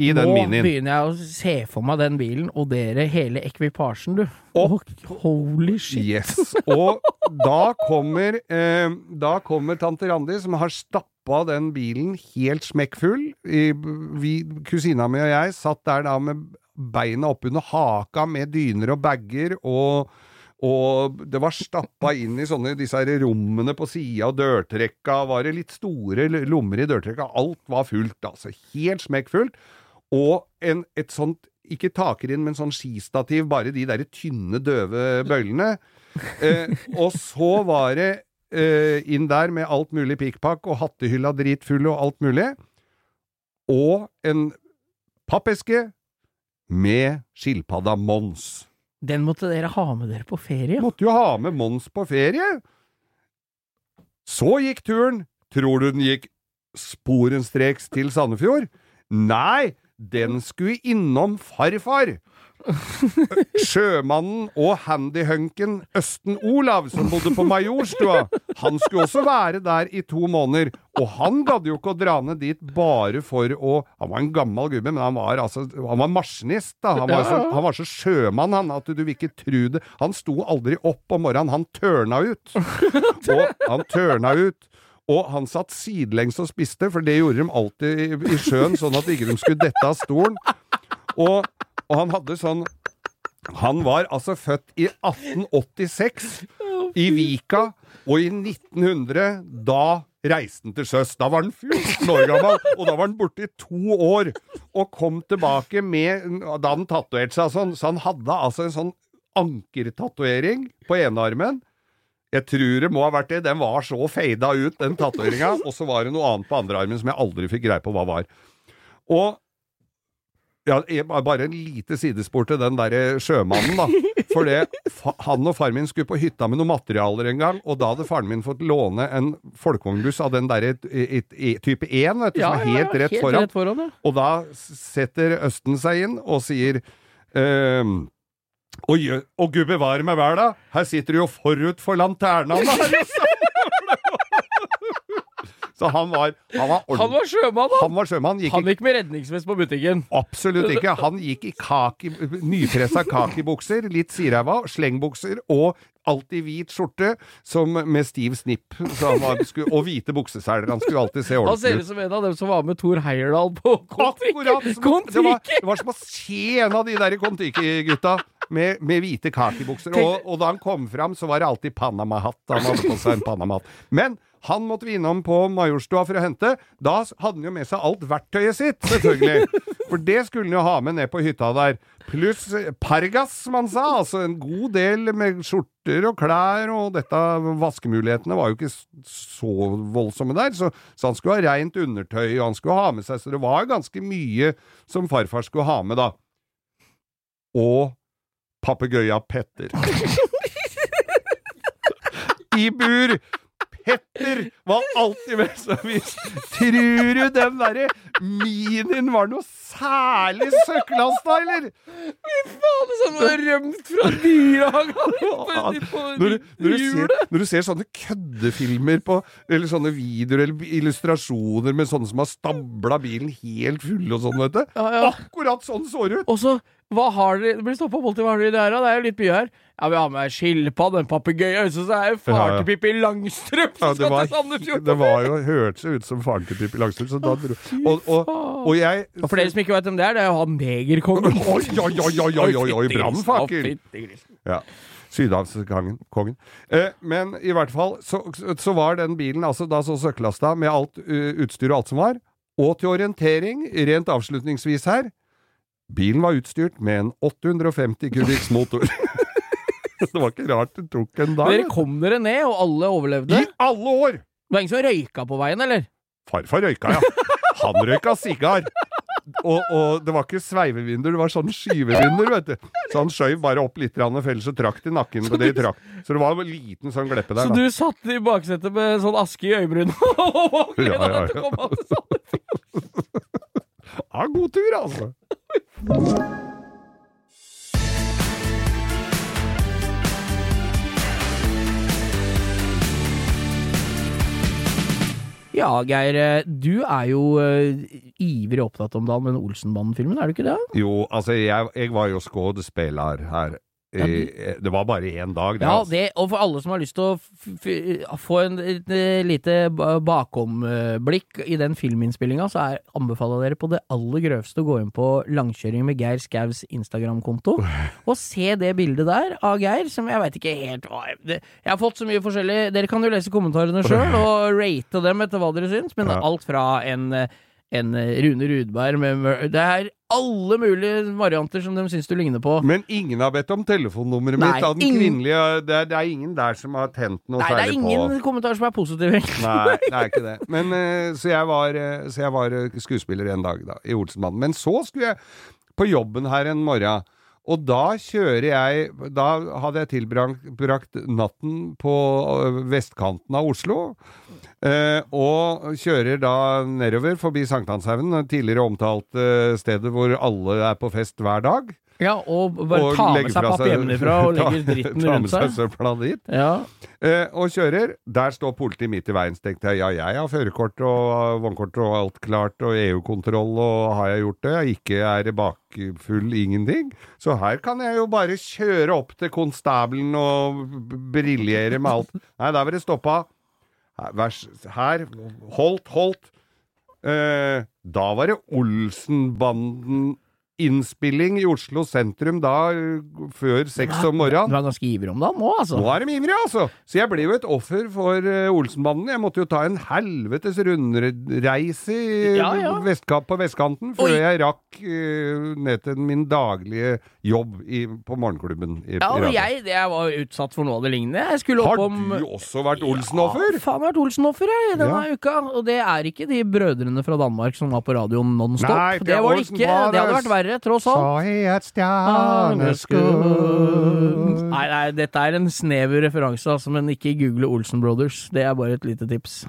i den Nå minien. begynner jeg å se for meg den bilen, og dere hele ekvipasjen, du. Og- oh, holy shit. Yes. Og da kommer, eh, da kommer tante Randi, som har stappa den bilen helt smekkfull. Vi, kusina mi og jeg satt der da med beina oppunder haka med dyner og bager, og, og det var stappa inn i sånne disse her rommene på sida, og dørtrekka var det litt store lommer i dørtrekka. Alt var fullt, altså. Helt smekkfullt. Og en, et sånt, ikke takrinn, men sånn skistativ, bare de der tynne, døve bøylene. Eh, og så var det eh, inn der med alt mulig pikkpakk og hattehylla dritfull og alt mulig. Og en pappeske med skilpadda Mons. Den måtte dere ha med dere på ferie. Måtte jo ha med Mons på ferie. Så gikk turen. Tror du den gikk sporenstreks til Sandefjord? Nei, den skulle innom farfar. Sjømannen og handyhunken Østen Olav, som bodde på Majorstua, han skulle også være der i to måneder. Og han gadd jo ikke å dra ned dit bare for å Han var en gammel gubbe, men han var altså Han var maskinist, da. Han var, så, han var så sjømann, han, at du vil ikke tru det. Han sto aldri opp om morgenen, han tørna ut. Og han tørna ut. Og han satt sidelengs og spiste, for det gjorde de alltid i, i sjøen, sånn at ikke de skulle dette av stolen. Og, og han hadde sånn Han var altså født i 1886 i Vika, og i 1900 da reiste han til sjøs. Da var han 14 år gammel, og da var han borte i to år. Og kom tilbake med Da han tatovert seg sånn, så han hadde altså en sånn ankertatovering på enearmen. Jeg tror det må ha vært det. Den var så fada ut, den tatoveringa. Og så var det noe annet på andre armen som jeg aldri fikk greie på hva var. Og ja, bare en lite sidespor til den derre sjømannen, da. For det, han og far min skulle på hytta med noen materialer en gang, og da hadde faren min fått låne en folkevognbuss av den derre type 1, vet du, som er helt rett foran. Rett foran ja. Og da setter Østen seg inn og sier ehm, og, og gud bevare meg vel, da! Her sitter du jo forut for lanterna! Da!» Så han var, han var Han var sjømann! Han var sjømann. Gikk Han gikk med redningsvest på butikken. absolutt ikke. Han gikk i kaki, nypressa kakibukser, litt siræva, slengbukser og alltid hvit skjorte som med stiv snipp. Så han var, skulle, og hvite bukseseler. Han skulle alltid se ordentlig ut. Han ser ut som en av dem som var med Thor Heyerdahl på! Kon-Tiki! Det var, det var som å se en av de der Kon-Tiki-gutta med, med hvite kakebukser. Og, og da han kom fram, så var det alltid Panama-hatt. Han hadde på seg en Panama-hatt. Men han måtte vi innom på Majorstua for å hente. Da hadde han jo med seg alt verktøyet sitt, selvfølgelig. For det skulle han jo ha med ned på hytta der. Pluss Pargas, som han sa. Altså en god del med skjorter og klær, og dette vaskemulighetene var jo ikke så voldsomme der. Så, så han skulle ha reint undertøy, og han skulle ha med seg Så det var ganske mye som farfar skulle ha med, da. Og papegøya Petter. I bur! Petter var alltid med, så hvis Tror du den derre minien var noe særlig søkkelasta, eller? Faen, som har rømt fra dyrehagen! Når når, når du ser sånne køddefilmer på Eller sånne videoer eller illustrasjoner med sånne som har stabla bilen helt full og sånn, vet du. Ja, ja. Akkurat sånn så det ut! Og så, hva har dere Det blir stoppa opp alltid, hva har dere der, da? Det er jo litt mye her. Ja, vi har med skilpadde, en papegøye, så er det far Ja, ja. til Pippi Langstrømpe Ja, som det skal var, til Sandefjord! det var jo Hørtes jo ut som faren til Pippi Langstrømpe. Så da dro og, og, og jeg Og for dere som ikke vet hvem det er, det er jo han negerkongen. Oi, oi, oi, oi, oi, oi, oi, brannfakkel! Ja. Sydhavskongen. Eh, men i hvert fall så, så var den bilen altså da så søkkelasta med alt uh, utstyr og alt som var. Og til orientering, rent avslutningsvis her Bilen var utstyrt med en 850 kubikks motor. det var ikke rart det tok en dag. Dere kom dere ned, og alle overlevde? I alle år! Det var ingen som røyka på veien, eller? Farfar røyka, ja. Han røyka sigar. Og, og det var ikke sveivevinduer, det var sånn skyvevinduer, vet du. Så han skjøv bare opp litt, for ellers så trakk til nakken på det de trakk. Så det var en liten sånn gleppe der, Så da. du satt i baksetet med sånn aske i øyebrynene og ja, deg til å komme til Sandefjord? Ja, god tur, altså. Ja, Geir, eh, du er jo eh, ivrig opptatt om dagen med den Olsenbanden-filmen, er du ikke det? Jo, altså, jeg, jeg var jo skuespiller her. Ja, det var bare én dag, det. Ja, altså. det, og for alle som har lyst til å få en, et, eh, lite bakomblikk i den filminnspillinga, så er, anbefaler jeg dere på det aller grøvste å gå inn på Langkjøring med Geir Skaus Instagram-konto, og se det bildet der av Geir, som jeg veit ikke helt hva Jeg har fått så mye forskjellig Dere kan jo lese kommentarene sjøl, og rate dem etter hva dere syns, men alt fra en eh, en Rune Rudberg med Det er alle mulige varianter som de syns du ligner på. Men ingen har bedt om telefonnummeret mitt av den kvinnelige det er, det er ingen der som har tent noe Nei, det er ingen på kommentarer som er positive. egentlig. Nei, det er ikke det. Men, eh, så jeg var, eh, så jeg var eh, skuespiller en dag da, i Olsenmannen. Men så skulle jeg på jobben her en morgen. Og da kjører jeg Da hadde jeg tilbrakt natten på øh, vestkanten av Oslo. Eh, og kjører da nedover forbi Sankthanshaugen, tidligere omtalte stedet hvor alle er på fest hver dag. Ja, og bare Og ta med seg papp hjemmefra og legger dritten ta rundt med seg seg. søpla dit. Ja. Eh, og kjører. Der står politiet midt i veien. Tenkte jeg ja, jeg har førerkort og vognkort og alt klart, og EU-kontroll, og har jeg gjort det? Jeg ikke er bakfull, ingenting. Så her kan jeg jo bare kjøre opp til konstabelen og briljere med alt. Nei, der var det stoppa. Her, her holdt, holdt. Eh, da var det Olsenbanden innspilling i Oslo sentrum da før seks om morgenen. Du er ganske ivrig om dagen nå, altså. Nå er de ivrige, altså! Så jeg ble jo et offer for uh, Olsenbanden. Jeg måtte jo ta en helvetes rundreise Ja, ja. på vestkanten før Oi. jeg rakk uh, ned til min daglige jobb i, på morgenklubben. I, Ja, og jeg, jeg var utsatt for noe av det lignende. Jeg Har om du også vært Olsen-offer? Ja, faen vært Olsen-offer, jeg, denne uka. Og det er ikke de brødrene fra Danmark som var på radioen non stop. Nei, det det var det ikke. Det hadde vært verre, tross alt. Så i et stjerneskudd Nei, nei, dette er en snever referanse, altså, men ikke google Olsen Brothers. Det er bare et lite tips.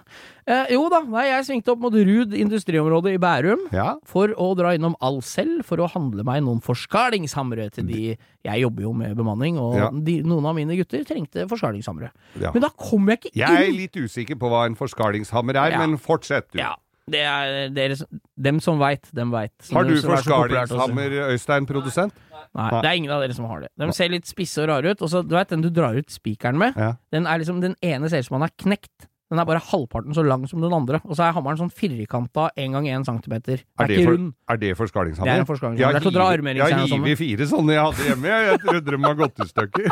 Eh, jo da, nei, jeg svingte opp mot Rud industriområde i Bærum. Ja. For å dra innom Alcel for å handle meg noen forskalingshamre til de Jeg jobber jo med bemanning, og Ja. de, noen av mine gutter trengte forskalingshamre. Ja. Men da kom jeg ikke inn! Jeg er litt usikker på hva en forskalingshammer er, men fortsett du. Ja, det er dere, dem som veit, dem veit. Har du forskalingshammer, Øystein, produsent? Nei, Nei. det er ingen av dere som har det. De ser litt spisse og rare ut. Og så, du vet, den du drar ut spikeren med, Ja. den er liksom Den ene ser ut som han er knekt. Den er bare halvparten så lang som den andre. Og så er hammeren sånn firkanta én gang én centimeter. Er er det, for, er det forskalingshammer? Det er en forskalingshammer. Jeg har Det hivet- Jeg og sånn. fire sånne jeg hadde hjemme. Jeg trodde de var gått i stykker.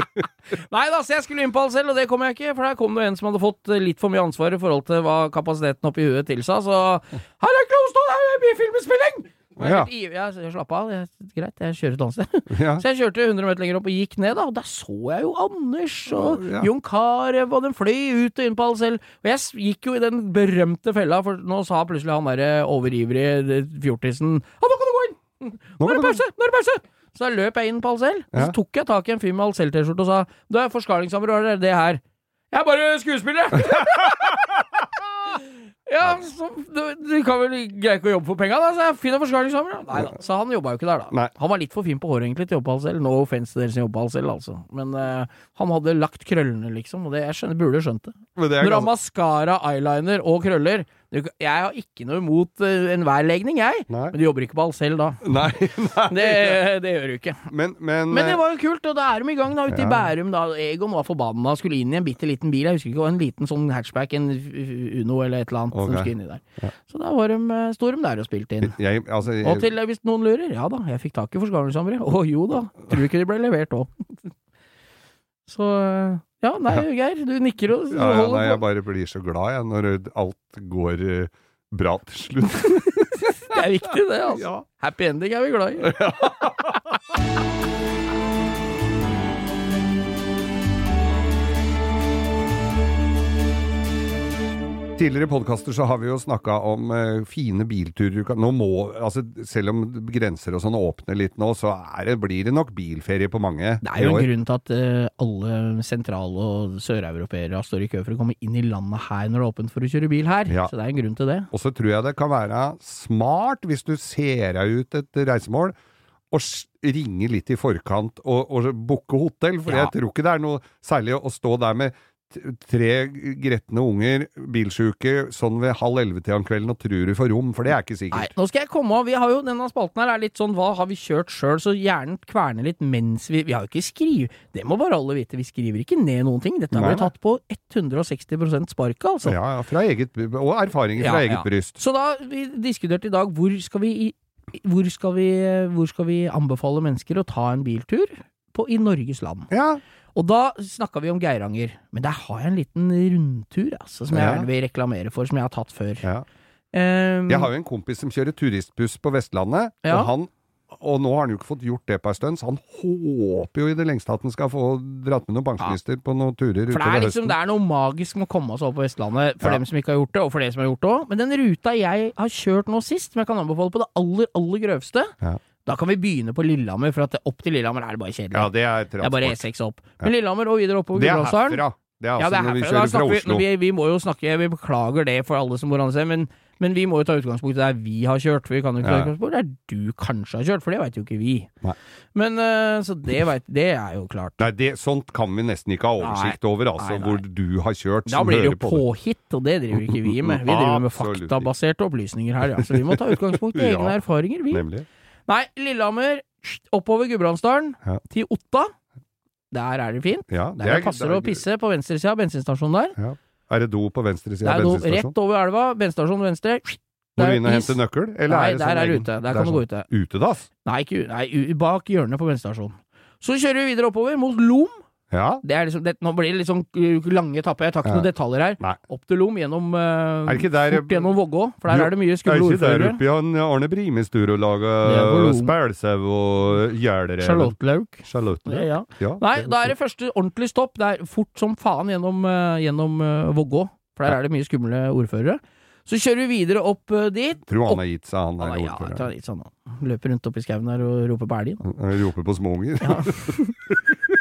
Nei da, så jeg skulle inn på selv, og det kom jeg ikke. For der kom det en som hadde fått eh, litt for mye ansvar i forhold til hva kapasiteten oppi huet tilsa. Så Her er Klostad, lov er filminnspilling! Og jeg Ja. ivrig. Ja, så slapp av. Det er greit, jeg kjører et annet sted. Ja. Så jeg kjørte 100 meter lenger opp og gikk ned, da, og der så jeg jo Anders og Ja. Jon Carew, og den fløy ut og inn på Alcel. Og jeg gikk jo i den berømte fella, for nå sa plutselig han derre overivrige fjortisen Å, nå kan du gå inn! Nå er det pause! Nå er det pause! Så da løp jeg inn på Alcel, og så tok jeg tak i en fyr med Alcel-T-skjorte og sa Du er forskalingshammer, hva er det her? Jeg er bare skuespiller, jeg! Ja, så du, du kan vel greie ikke å jobbe for penga, da? Så jeg finner forskalingshammer, da. Nei da. Så han jobba jo ikke der, da. Nei. Han var litt for fin på håret, egentlig, til å jobbe på selv. No offense til dere som jobber på selv, altså. Men eh, han hadde lagt krøllene, liksom, og det jeg skjønner, burde skjønt det. Men det er Når han ganske- maskara, eyeliner og krøller Jeg har ikke noe imot uh, enhver legning, jeg. Nei. Men du jobber ikke på selv da. Nei, nei. Det, det gjør du ikke. Men, men, Men det eh, var jo kult, og da er de i gang da, ute Ja. i Bærum. da Egon var forbanna, skulle inn i en bitte liten bil. Jeg husker ikke, en liten sånn hatchback, en Uno eller et eller annet. Okay. som skulle inn i der. Så da var de, eh, sto de der og spilte inn. jeg, altså, jeg, Og til, hvis noen lurer, ja da, jeg fikk tak i forskallingshammere. Å jo da, tror ikke de ble levert òg. Så ja, nei, Geir, du nikker og ja, ja, nei, jeg bare blir så glad jeg, når alt går eh, bra til slutt. Det er viktig, det. altså. Ja. Happy ending er vi glad i. Tidligere podkaster så har vi jo snakka om uh, fine bilturer. Nå må, altså, selv om grenser og sånn åpner litt nå, så er det, blir det nok bilferie på mange. Det er jo en grunn til at uh, alle sentral- og søreuropeere står i kø for å komme inn i landet her når det er åpent for å kjøre bil her. Ja. Så det er en grunn til det. Og så tror jeg det kan være smart, hvis du ser deg ut et reisemål, å ringe litt i forkant og, og booke hotell. For Ja. jeg tror ikke det er noe særlig å stå der med tre gretne unger, bilsjuke, sånn ved halv elleve-tida om kvelden, og tror du får rom, for det er ikke sikkert. Nei, nå skal jeg komme av. Vi har jo, Denne spalten her er litt sånn hva har vi kjørt sjøl, så hjernen kverner litt mens vi Vi har jo ikke skrivet Det må bare alle vite, vi skriver ikke ned noen ting. Dette har blitt tatt på 160 sparket, altså. Ja, ja, fra eget, og erfaringer fra Ja, eget ja. bryst. Så da vi diskuterte i dag hvor skal vi, hvor skal vi, hvor skal vi anbefale mennesker å ta en biltur på, i Norges land. Ja, Og da snakka vi om Geiranger, men der har jeg en liten rundtur altså, som jeg Ja. gjerne vil reklamere for, som jeg har tatt før. ja. Um, Jeg har jo en kompis som kjører turistbuss på Vestlandet, Ja. og han og nå har han jo ikke fått gjort det på en stund, så han håper jo i det lengste at han skal få dratt med noen pensjonister på noen turer For det er liksom høsten. det er noe magisk med å komme seg over på Vestlandet, for Ja. dem som ikke har gjort det, og for dere som har gjort det òg. Men den ruta jeg har kjørt nå sist, som jeg kan anbefale på det aller, aller grøvste, Ja. Da kan vi begynne på Lillehammer, for at opp til Lillehammer er det bare kjedelig. Ja, det er det er bare transport. E6 opp. Men Lillehammer og videre oppover Det er herfra. Det er altså Ja, det er når vi kjører fra vi, Oslo. vi, vi må jo snakke Vi beklager det for alle som bor andre steder, men, men vi må jo ta utgangspunkt i der vi har kjørt. For vi kan jo ikke ta Ja. utgangspunkt der du kanskje har kjørt, for det veit jo ikke vi. Nei. Men eh, Så det, vet, det er jo klart. Nei, det, sånt kan vi nesten ikke ha oversikt over, altså, Nei, hvor du har kjørt Da blir det jo påhitt, og det driver ikke vi med. Vi driver med faktabaserte opplysninger her, ja. Så vi må ta utgangspunkt i Ja. erfaringer, vi. Nemlig. Nei, Lillehammer, oppover Gudbrandsdalen, Ja. til Otta. Der er det fint. Ja, Der det passer å pisse på venstresida av bensinstasjonen der. Ja. Er det do på venstre side av er bensinstasjonen? rett over elva, bensinstasjon venstre. Må du inn og hente nøkkel? Eller Nei, er det der sånn er det egen- ute. Der det kan er du gå ute. sånn Utedass? Nei, ikke, nei, bak hjørnet på bensinstasjonen. Så kjører vi videre oppover mot Lom. Ja. Det er liksom, det, nå blir det litt sånn uh, lange etapper. Jeg tar ikke Ja. noen detaljer her. Nei. Opp til Lom, gjennom uh, Er der- fort gjennom Vågå, for der Jo, er det mye Er skumle ikke der oppe i han Arne Brimes tur og er Lom. spælsau og gjælreven? Charlottelauk. Charlottelauk. Ja. Ja, Nei, da er det første ordentlig stopp. Det er fort som faen gjennom, uh, gjennom uh, Vågå, for der Ja. er det mye skumle ordførere. Så kjører vi videre opp uh, dit. Tror han har gitt seg, han der ja, ordføreren. Ja, sånn. Løper rundt oppi skauen der og roper på elgen. Han roper på småunger.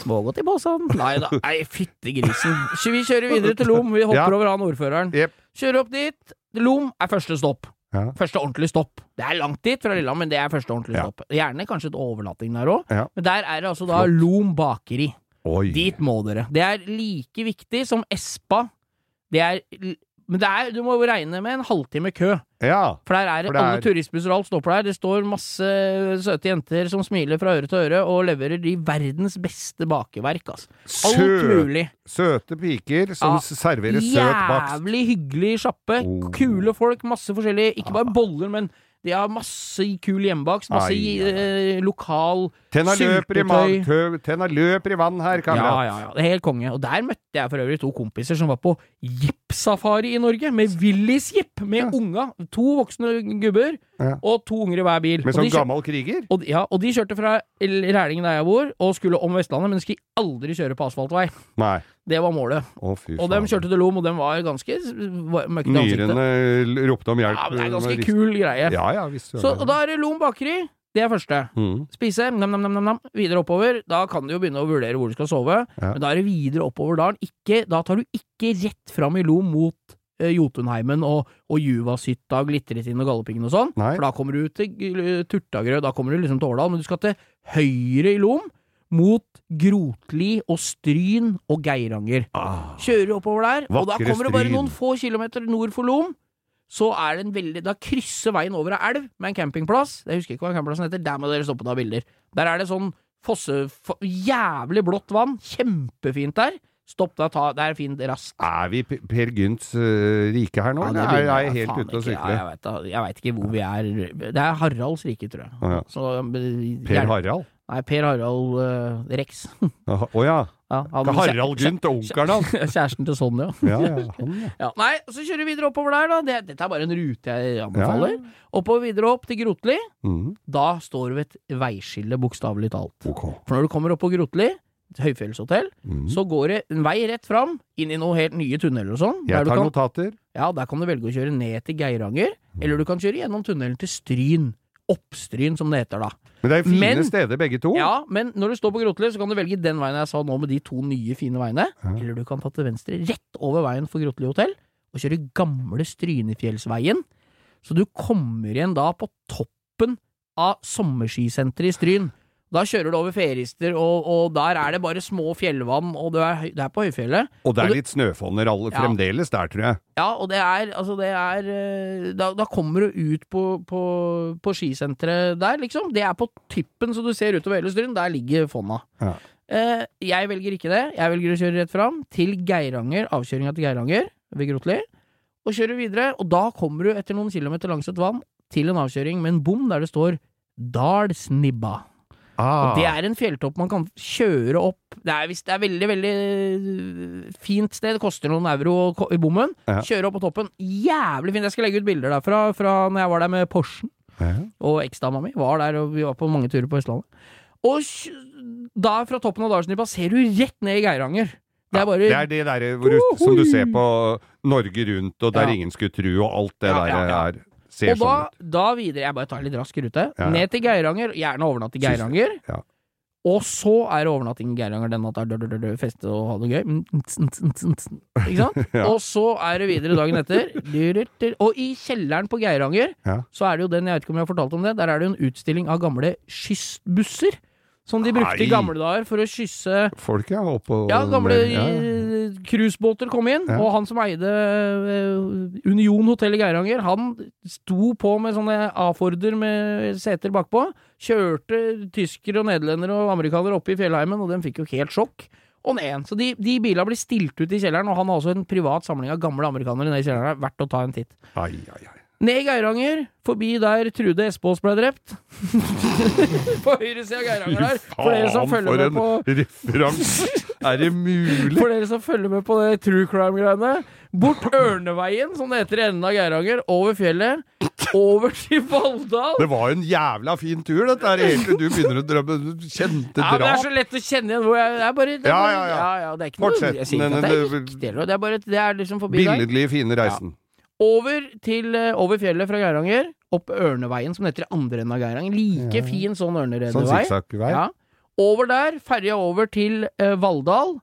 Smågodt i posen. Nei da, nei fytti grisen. Vi kjører videre til Lom. Vi hopper Ja. over han ordføreren. Yep. Kjører opp dit. Lom er første stopp. Ja. Første ordentlige stopp. Det er langt dit fra Lillehammer, men det er første ordentlige Ja. stopp. Gjerne kanskje et overnatting der òg, Ja. men der er det altså da Flott. Lom bakeri. Oi. Dit må dere. Det er like viktig som Espa. Det er Men er, du må jo regne med en halvtime kø. Ja. For der er det, For det er- alle turistbusser og alt stopper der. Det står masse søte jenter som smiler fra øre til øre og leverer de verdens beste bakeverk, altså. Alt Sø mulig. søte piker som Ja. serverer søt bakst. Jævlig hyggelig sjappe. Oh. Kule folk, masse forskjellig. Ikke bare boller, men de har masse kul hjemmebakst. Masse Ai, ai. eh, lokal Tenna løper, i tenna løper i vann her, kamerat. ja, ja. ja. Det er helt konge. Og der møtte jeg for øvrig to kompiser som var på jeepsafari i Norge, med Willys jeep, med Ja. unga. To voksne gubber, Ja. og to unger i hver bil. Med sånn gammel kriger. Og, de- ja, og de kjørte fra Rælingen der jeg bor, og skulle om Vestlandet, men de skulle aldri kjøre på asfaltvei. Nei. Det var målet. Å, fy Og dem kjørte til Lom, og dem var ganske møkkete ansiktet. Nyrene ropte om hjelp. Ja, men det er ganske kul greie. Ja, ja, visst. Så og da er det Lom bakeri. Det er første. mm. Spise, nam, nam, nam, nam, nam. videre oppover. Da kan du jo begynne å vurdere hvor du skal sove. Ja. Men da er det videre oppover dalen. Ikke, da tar du ikke rett fram i Lom mot eh, Jotunheimen og, og Juvashytta, Glitretind og Galdhøpiggen og sånn. Nei. For da kommer du til eh, Turtagrø, da kommer du liksom til Årdal. Men du skal til høyre i Lom, mot Grotli og Stryn og Geiranger. Ah. Kjører oppover der, og da kommer det bare noen få kilometer nord for Lom. Så er det en veldig Da krysser veien over ei elv med en campingplass. Jeg husker ikke hva campingplassen heter. Der må dere stoppe og ta bilder. Der er det sånn fosse... fo- Jævlig blått vann. Kjempefint der. Stopp deg, ta Det er fint raskt. Er vi Per Gynts uh, rike her nå, Ja, eller er jeg helt ute og sykle? Ja, jeg, vet ikke hvor vi er. Det er Haralds rike, tror jeg. Ah, ja. Så, jeg Per Harald? Nei, Per Harald uh, Rex. Å ja. Ja, han- Harald Gynt og onkelen hans. Kjæresten til Sonja. Ja, ja, han, ja. Ja, nei, så kjører vi videre oppover der, da. Det, dette er bare en rute jeg anbefaler. Oppover videre opp til Grotli. Mm. Da står du ved et veiskille, bokstavelig talt. Okay. For når du kommer opp på Grotli, et høyfjellshotell, Mm. så går det en vei rett fram, inn i noen helt nye tunneler og sånn. Jeg tar kan- notater. ja, der kan du velge å kjøre ned til Geiranger, eller du kan kjøre gjennom tunnelen til Stryn. Oppstryn, som det heter da. Men det er jo fine Men- steder begge to. Ja, men når du står på Grotli, så kan du velge den veien jeg sa nå, med de to nye, fine veiene. Ja. Eller du kan ta til venstre, rett over veien for Grotli hotell, og kjøre gamle Strynefjellsveien. Så du kommer igjen da på toppen av sommerskisenteret i Stryn. Da kjører du over Ferister, og, og der er det bare små fjellvann, og du er, det er på høyfjellet. Og det Og er litt snøfonner alle Ja. fremdeles der, tror jeg. Ja, og det er Altså, det er eh, Da, da kommer du ut på, på, på skisenteret der, liksom. Det er på tippen, så du ser utover hele Stryn. Der ligger Fonna. Ja. Eh, jeg velger ikke det. Jeg velger å kjøre rett fram til Geiranger, avkjøringa til Geiranger ved Grotli, og kjører videre. Og da kommer du etter noen kilometer langs et vann til en avkjøring med en bom der det står Dalsnibba. Ah. Og det er en fjelltopp man kan kjøre opp. Det er, det er veldig, veldig øh, fint sted. Det koster noen euro i bommen. Ja. Kjøre opp på toppen. Jævlig fint. Jeg skal legge ut bilder derfra fra når jeg var der med Porschen. Ja. Og eksdama mi var der, og vi var på mange turer på Østlandet. Og da, fra toppen av Dalsnipa, ser du rett ned i Geiranger. Det er bare Det er det der hvor du- som du ser på Norge Rundt, og der Ja. ingen skulle tru, og alt det Ja, der ja, ja. er Og da, sånn da videre Jeg bare tar litt rask rute. Ja. Ned til Geiranger. Gjerne overnatt i Geiranger. Ja. Og så er det overnatting i Geiranger den natta. Feste og ha det gøy. Mm, mm, mm. Ikke sant? Ja. Og så er det videre dagen etter. Og i kjelleren på Geiranger så er det jo den, jeg vet ikke om jeg har fortalt om det, der er det jo en utstilling av gamle skyssbusser. Som de brukte Nei. i gamle dager for å kysse Folk ja. Oppå ja, gamle eh, cruisebåter kom inn, Ja. og han som eide eh, Union hotell i Geiranger, han sto på med sånne A-Forder med seter bakpå. Kjørte tyskere og nederlendere og amerikanere opp i fjellheimen, og de fikk jo helt sjokk. Og ned. Så de, de bilene blir stilt ut i kjelleren, og han har også en privat samling av gamle amerikanere nede i kjelleren. Verdt å ta en titt. Ai, ai, ai. Ned i Geiranger, forbi der Trude Espås ble drept. på høyresida av Geiranger der. For dere som følger for med en på referanse! Er det mulig? For dere som følger med på det true crime-greiene. Bort Ørneveien, som det heter i enden av Geiranger, over fjellet, over til Valldal. Det var en jævla fin tur, dette her, helt til du begynner å drømme du kjente Ja, det er så lett å kjenne igjen hvor jeg er bare, det er Ja, ja, ja, ja. det er ikke noe Fortsett, Jeg sier ikke at det er riktig, det er bare det er liksom forbi der. Billedlig fine reisen. Over til eh, over fjellet fra Geiranger, opp Ørneveien, som heter i andre enden av Geiranger. Like Ja. fin sånn Sånn ørneredevei. sikksakk-vei. Ja. Over der, ferja over til eh, Valldal,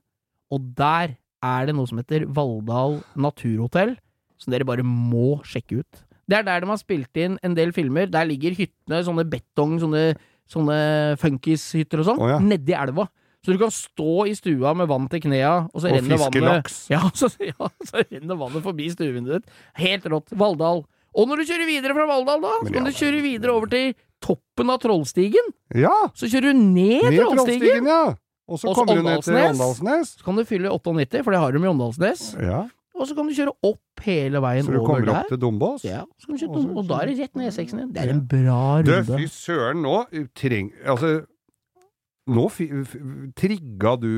og der er det noe som heter Valldal Naturhotell, som dere bare må sjekke ut. Det er der de har spilt inn en del filmer. Der ligger hyttene, sånne betong, sånne, sånne funkishytter og sånn, oh, ja. nedi elva. Så du kan stå i stua med vann til knea, og så Og renner vannet laks. ja så, ja, så renner vannet forbi stuevinduet ditt. Helt rått. Valldal. Og når du kjører videre fra Valldal, da, så kan du kjøre videre over til toppen av Trollstigen. Ja! Så kjører du ned, Ned Trollstigen. Trollstigen, ja. Og så kommer du ned til Åndalsnes. Så kan du fylle 98, for det har de i Åndalsnes. Ja, Og så kan du kjøre opp hele veien over der. så du kommer kommer der. opp til Dombås. Ja, så kan du Og og da er det rett ned E6-en igjen. Det er en bra runde. Du, fy søren, nå treng... Altså nå trigga du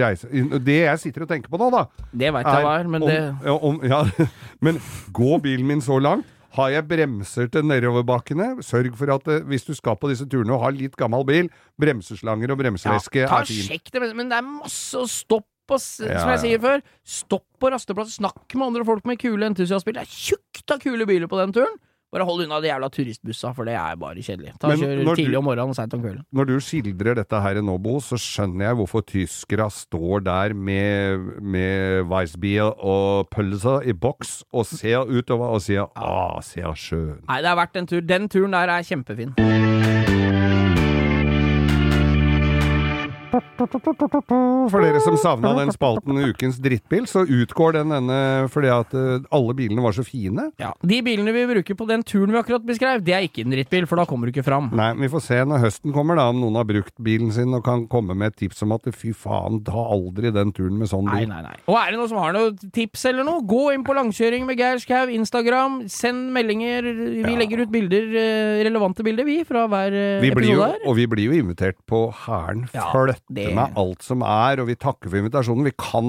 reise... Det jeg sitter og tenker på nå, da Det veit jeg hva er, men om, det ja, om, ja, Men går bilen min så langt? Har jeg bremser til nedoverbakkene? Sørg for at eh, hvis du skal på disse turene og har litt gammel bil, bremseslanger og bremsevæske Ta er fint. Sjekk det, men- det er masse å stoppe og, Ja, som jeg sier før. Stopp på rasteplass, snakk med andre folk med kule entusiastbiler. Det er tjukt av kule biler på den turen. Bare hold unna de jævla turistbussa, for det er bare kjedelig. Ta og Kjør tidlig om morgenen og seint om kvelden. Når du skildrer dette her nå, Bo, så skjønner jeg hvorfor tyskere står der med, med Weissbier og pølser i boks og ser utover og sier 'Å, ser sjøen'. Nei, det har vært en tur. Den turen der er kjempefin. For dere som savna den spalten Ukens drittbil, så utgår den denne fordi at eh, alle bilene var så fine. Ja. De bilene vi bruker på den turen vi akkurat beskrev, det er ikke en drittbil, for da kommer du ikke fram. Nei, men vi får se når høsten kommer, da, om noen har brukt bilen sin og kan komme med et tips om at fy faen, ta aldri den turen med sånn bil. nei, nei. nei. Og er det noen som har noen tips eller noe, gå inn på langkjøring med Geir Skau, Instagram, send meldinger. Vi Ja. legger ut bilder, eh, relevante bilder, vi, fra hver eh, Vi episode her. og vi blir jo invitert på Hæren Ja, det- med alt som er, og vi takker for invitasjonen. Vi kan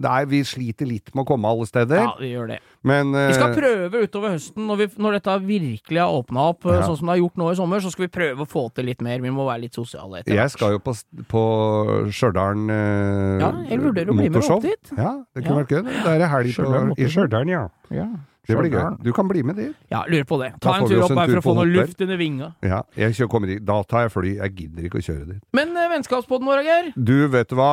Nei, vi sliter litt med å komme alle steder, Ja, vi gjør det. men Vi skal eh, prøve utover høsten, når, vi, når dette virkelig har åpna opp, eh, Ja. sånn som det har gjort nå i sommer, så skal vi prøve å få til litt mer. Vi må være litt sosiale etter Jeg skal jo på, på Stjørdal uh, Ja, motorshow. Ja, det kunne vært gøy. det. Er helg i. Stjørdal, ja. Ja, Det blir gøy. Du kan bli med dit. Ja, lurer på det. Ta en tur opp en her for å få noe hotell. luft under vinga. Ja, jeg kommer dit. da tar jeg fly. Jeg gidder ikke å kjøre dit. Men eh, vennskapspodden vår, Geir? Du, vet du hva?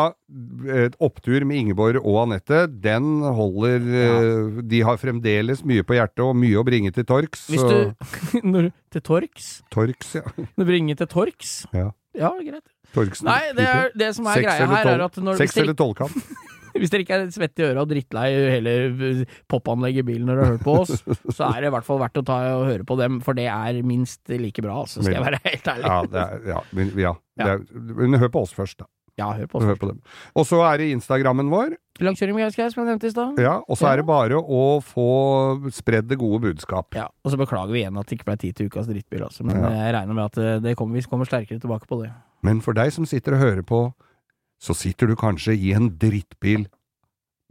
Et opptur med Ingeborg og Anette, den holder eh, De har fremdeles mye på hjertet og mye å bringe til torgs. Hvis du når, Til torks? Torgs, ja. Du bringer til torks? ja. Ja, greit. Torgsen. Nei, det, er, det som er Seks greia her, er at når, Seks eller tolvkamp? tolvkant. hvis dere ikke er svett i øra og drittlei hele popanlegget i bilen når dere har hørt på oss, så er det i hvert fall verdt å ta og høre på dem, for det er minst like bra, altså, skal jeg være helt ærlig. Ja, det er, ja, men, ja. Ja. er, men hør på oss først, da. Ja, hør på oss. Hør på dem. Og så er det Instagrammen vår. Langkjøring med Geir som jeg nevnte i stad. Ja, og så er det bare å få spredd det gode budskap. Ja, og så beklager vi igjen at det ikke ble tid til ukas drittbil, altså. Men Ja. jeg regner med at eh, det kommer, vi kommer sterkere tilbake på det. Men for deg som sitter og hører på, så sitter du kanskje i en drittbil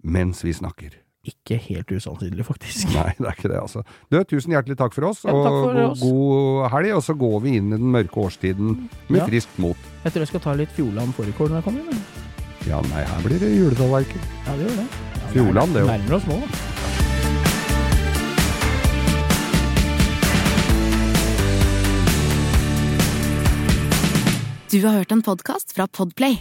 mens vi snakker. Ikke helt usannsynlig, faktisk. Nei, det er ikke det, altså. Du, tusen hjertelig takk for oss, Ja, og takk for god, oss. god helg. Og så går vi inn i den mørke årstiden med Ja. friskt mot. Jeg tror jeg skal ta litt Fjordland fårikål når jeg kommer inn. Ja, nei, her blir det juletallerken. Ja, det gjør det. Ja, Fjordland, det jo. Nærmer oss nå. Du har hørt en podkast fra Podplay.